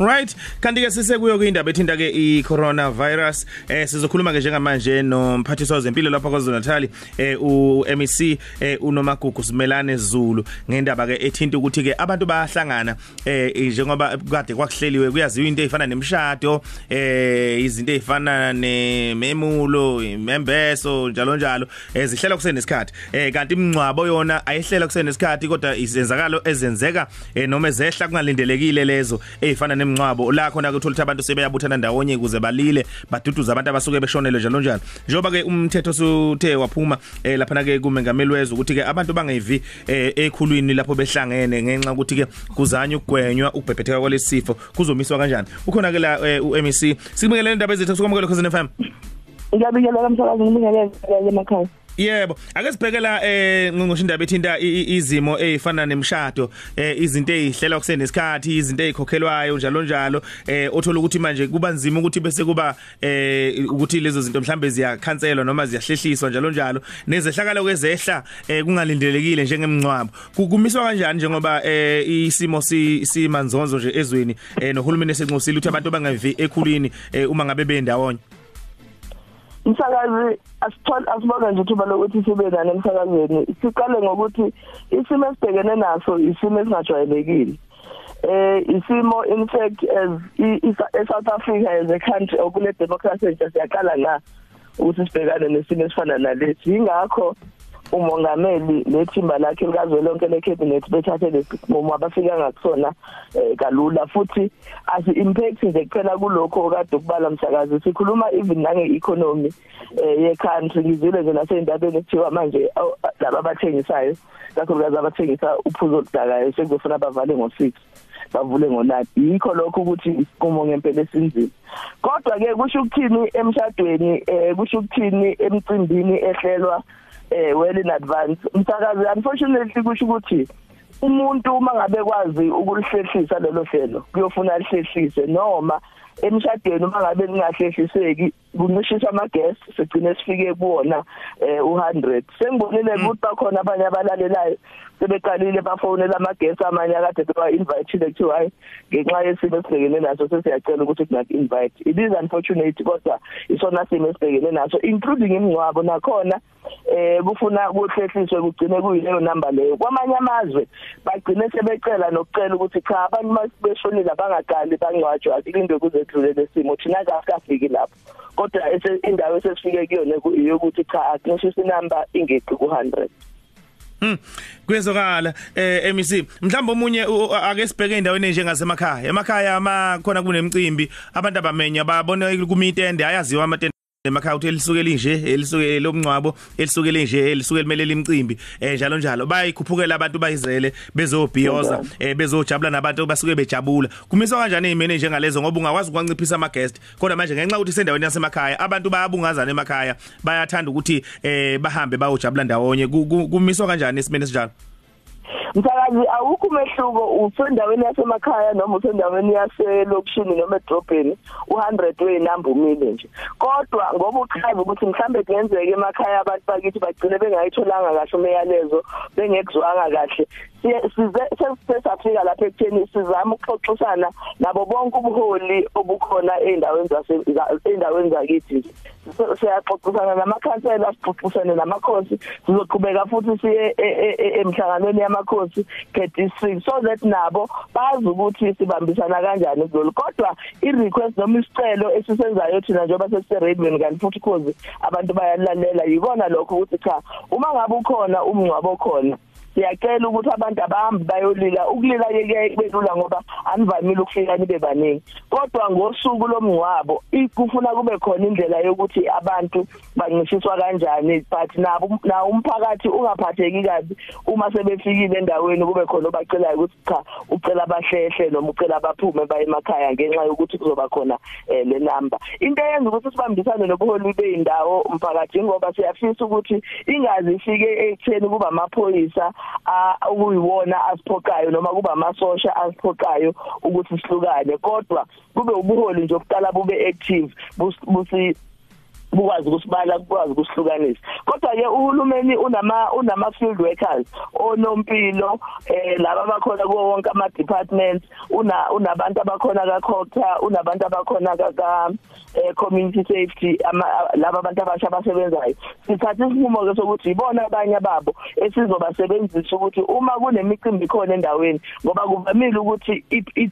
Right? Kanti ke sisekuyo kuindaba ethinta ke i-coronavirus eh sizokhuluma ke njengamanje nomphathiswa wezempilo lapha kwaZulu Natal eh uMEC eh uNomagugu Simelane Zulu. Ngendaba ke ethinta ukuthi ke abantu bayahlangana eh njengoba kade kwakuhleliwe kuyaziwa into ezifana nemshado eh izinto ezifana nememulo imembeso njalo njalo. Ezihlela kusenesikhathi. Eh kanti imncwabo yona ayihlela kusenesikhathi kodwa izenzakalo ezenzeka eh, noma ezehla kungalindelekile lezo ezifana nemncwabo la khona kuthola ukuthi abantu sebeyabuthana ndawonye ukuze balile baduduza abantu abasuke beshonele njalo njalo. Njengoba ke umthetho suthe waphuma eh, lapha ke kumengameli wezwe ukuthi ke abantu bangevi eh, ekhulwini lapho behlangene ngenxa ukuthi ke kuzanywa ukugwenywa ukubhebhetheka kwalesifo kuzomiswa kanjani. Ukhona ke la eh, uMEC sikubingelele indaba ezethu sokwamukela cousin FM ngiyabingelela umsakazi ngibingelela emakhaya Yebo, ake sibheke la eh ngqongqoshe indaba ethinta izimo ezifana nemshado eh izinto ezihlela kusenesikhathi izinto ezikhokhelwayo njalo njalo eh othola ukuthi manje kuba nzima ukuthi bese kuba eh ukuthi lezo zinto mhlambe ziyakhanselwa noma ziyahlehliswa njalo njalo. Nezehlakalo kwezehla eh kungalindelekile njengemncwabo kumiswa kanjani njengoba eh isimo simanzonzo nje ezweni eh nohulumeni esenxusile ukuthi abantu bangavi ekhulwini uma ngabe bendawonye? Umsakazi asithola asibona nje ithuba lokuthi sibe nane emsakazweni. Siqale ngokuthi isimo esibhekene naso isimo esingajwayelekile. Eh isimo in fact as eSouth Africa as a country okule democracy nje siyaqala la ukuthi sibhekane nesimo esifana nalesi. Ingakho umongameli nethimba lakhe likazwelonke lecabinet bethathe lesinqumo abafika ngakusona eh, kalula. Futhi asi impact nje kuphela kulokho okade ukubala msakazi. Sikhuluma even nange economy eh, ye country ngizile nje nasendabeni kuthiwa manje laba abathengisayo kakhulukazi abathengisa uphuzo oludakayo sekuzofuna bavale ngo6 bavule ngo9 yikho lokho ukuthi isiqumo ngempela esinzima. Kodwa ke kusho ukuthini emshadweni eh kusho ukuthini emcimbini ehlelwa eh well in advance. Umsakazi unfortunately kusho ukuthi umuntu uma ngabe kwazi ukulihlehlisa lelo hlelo kuyofuna lihlehlise noma emshadweni uma ngabe lingahlehliseki kuncishiswa ama-gas sigcine sifike kuwona eh u100 sengibonile mm. ukuthi bakhona abanye abalalelayo sebeqalile bafonela ama-gas amanye akade bewa-invitile kuthiwa hayi ngenxa yesimo esibhekene naso sesiyacela ukuthi kunak-invite it is unfortunate kodwa isona simo esibhekene naso including imingcwabo nakhona eh kufuna kuhlehliswe kugcine kuyileyo number leyo. Kwamanye amazwe bagcine sebecela nokucela ukuthi cha abantu masibeshonile abangaqali bangcwatshwa akulinde kuze kudlule lesimo thina kasikafiki lapho kodwa indawo esesifike kuyona iyokuthi cha akuncishe inamba ingeqi ku100 Hmm kwezokala eh MEC mhlawumbe omunye ake sibheke endaweni enjengasemakhaya emakhaya ama khona kunemicimbi abantu abamenya babona kumitende ayaziwa amatende emakhaya uthi elisuke linje elisuke lomncwabo elisuke linje elisuke limelela imicimbi eh njalo njalo. Bayikhuphukela abantu bayizele bezobhiyoza eh bezojabula nabantu basuke bejabula. Kumiswa kanjani ezimene njengalezo ngoba ungakwazi ukwanciphisa ama guest kodwa manje ngenxa ukuthi sendaweni yasemakhaya abantu bayabungazana emakhaya bayathanda ukuthi eh bahambe bayojabula ndawonye. Kumiswa kanjani esimene sinjalo mthakazi awukho umehluko usendaweni yasemakhaya noma usendaweni yaselokishini noma edrobheni. U100 weinamba umile nje. Kodwa ngoba uchaza ukuthi mhlambe kungenzeka emakhaya abantu bakithi bagcine bengayitholanga kahle umyalezo bengekuzwanga kahle. Size safika lapha ekutheni sizama ukuxoxisana nabo bonke ubuholi obukhona eindaweni zase eindaweni zakithi siyaxoxisana namakhansela sixoxisane namakhosi sizoqhubeka futhi siye emhlanganweni yamakhosi ke district so that nabo bazi ukuthi sibambisana kanjani kulolu. Kodwa i request noma isicelo esisenzayo thina njengoba sesise radio kanti futhi cause abantu bayalalela yikona lokho ukuthi cha uma ngabe ukhona umngcwabo khona. Siyacela ukuthi abantu abahambi bayolila. Ukulila ke kubelula ngoba anivamile ukufika nibe baningi. Kodwa ngosuku lomngcwabo ikufuna kube khona indlela yokuthi abantu bancishiswa kanjani but nabo na umphakathi ungaphatheki kabi uma sebefikile endaweni kube khona obacelayo ukuthi cha ucela abahlehle noma ucela abaphume baye emakhaya ngenxa yokuthi kuzoba khona eh, le number. Into eyenza ukuthi sibambisane nobuholi beindawo umphakathi ngoba siyafisa ukuthi ingazi ifike ekutheni kuba amaphoyisa okuyiwona asiphoqayo noma kuba amasosha asiphoqayo ukuthi sihlukane. Kodwa kube ubuholi nje obuqala bube active busi bukwazi ukusibala bukwazi ukusihlukanisa kodwa ke uhulumeni unama unama field workers onompilo eh laba bakhona kuwo wonke ama departments una unabantu abakhona ka COCTA unabantu abakhona ka eh community safety ama laba abantu abasha abasebenzayo. Sithatha isinqumo ke sokuthi ibona abanye ababo esizobasebenzisa ukuthi uma kunemicimbi khona endaweni ngoba kuvamile ukuthi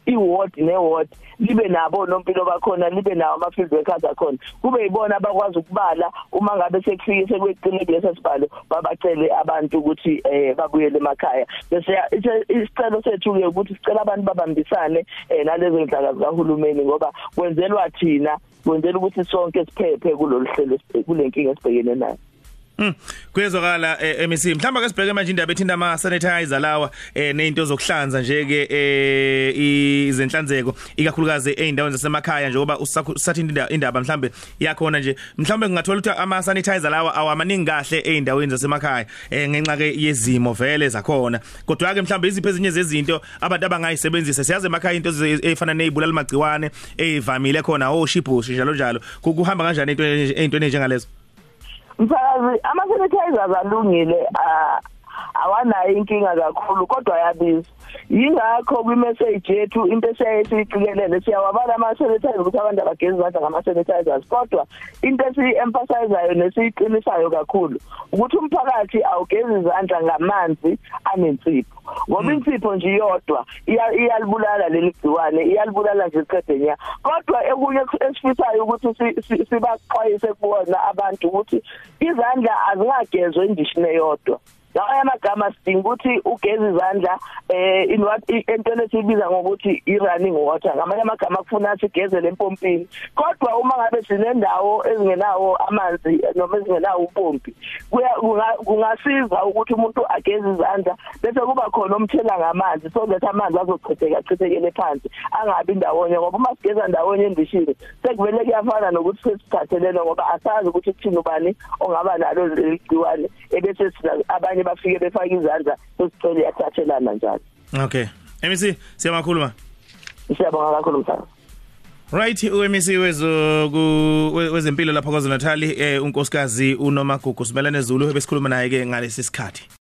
i-ward ne-ward libe nabo nompilo bakhona libe nawo ama field workers akhona kube yibona abakwazi ukubala uma ngabe sekufike sekweqile kulesi sibalo babacele abantu ukuthi eh babuyele emakhaya. Bese isicelo sethu ke ukuthi sicela abantu babambisane eh nalezo nhlaka zikahulumeni ngoba kwenzelwa thina kwenzela ukuthi sonke siphephe kulolu hlelo kulenkinga esibhekene nayo. Mm. Kuyezwakala eh, MEC mhlamba ke sibheke manje indaba ethinta ama sanitizer lawa eh nezinto zokuhlanza nje ke eh izenhlanzeko ikakhulukazi eindaweni zasemakhaya njengoba usathinta indaba mhlambe yakhona nje. Mhlambe kungathola ukuthi ama sanitizer lawa awamaningi kahle eindaweni zasemakhaya eh ngenxa ke yezimo vele zakhona. Kodwa ke mhlambe iziphe ezinye zezinto abantu abangayisebenzisa siyazi emakhaya into ezifana nezibulala magciwane ezivamile khona oshibhushi njalo njalo. Kuhamba kanjani into ezintweni njengalezo msakazi ama sanitizers alungile awanayo inkinga kakhulu kodwa ayabiza. Yingakho kwi-message yethu into esiyaye siyiqikelele siyawabala ama-sanitizers ukuthi abantu abagezi izandla ngama-sanitizers kodwa into esiyi-emphasizayo nesiyiqinisayo kakhulu ukuthi umphakathi awugezi izandla ngamanzi anensipho. Ngoba insipho nje iyodwa iyalibulala leli gciwane iyalibulala nje iqede nya. Kodwa ekunye esifisayo ukuthi sibaxwayise kubona abantu ukuthi izandla azingagezwe endishini eyodwa. Lawa amagama sidinga ukuthi ugeze izandla eh in what entweni esibiza ngokuthi i running water. Ngamanye amagama kufuna sigeze lempompini kodwa uma ngabe sinendawo ezingenawo amanzi noma ezingenawo upompi kungasiza ukuthi umuntu ageze izandla bese kuba khona umthela ngamanzi so that amanzi azochitheka chithekele phansi angabi ndawonye. Ngoba uma sigeza ndawonye endishini sekuvele kuyafana nokuthi sesithathelene ngoba asazi ukuthi kuthini ubani ongaba nalo ligciwane ebese abanye bafike befaka izandla sesicela yathathelana njalo. Okay. MEC siyamakhuluma? Siyabonga kakhulu mthana. Right uMC wezo wezempilo lapha kwaZulu Natal eh unkosikazi uNomagugu simelane Zulu besikhuluma naye ke ngalesi sikhathi.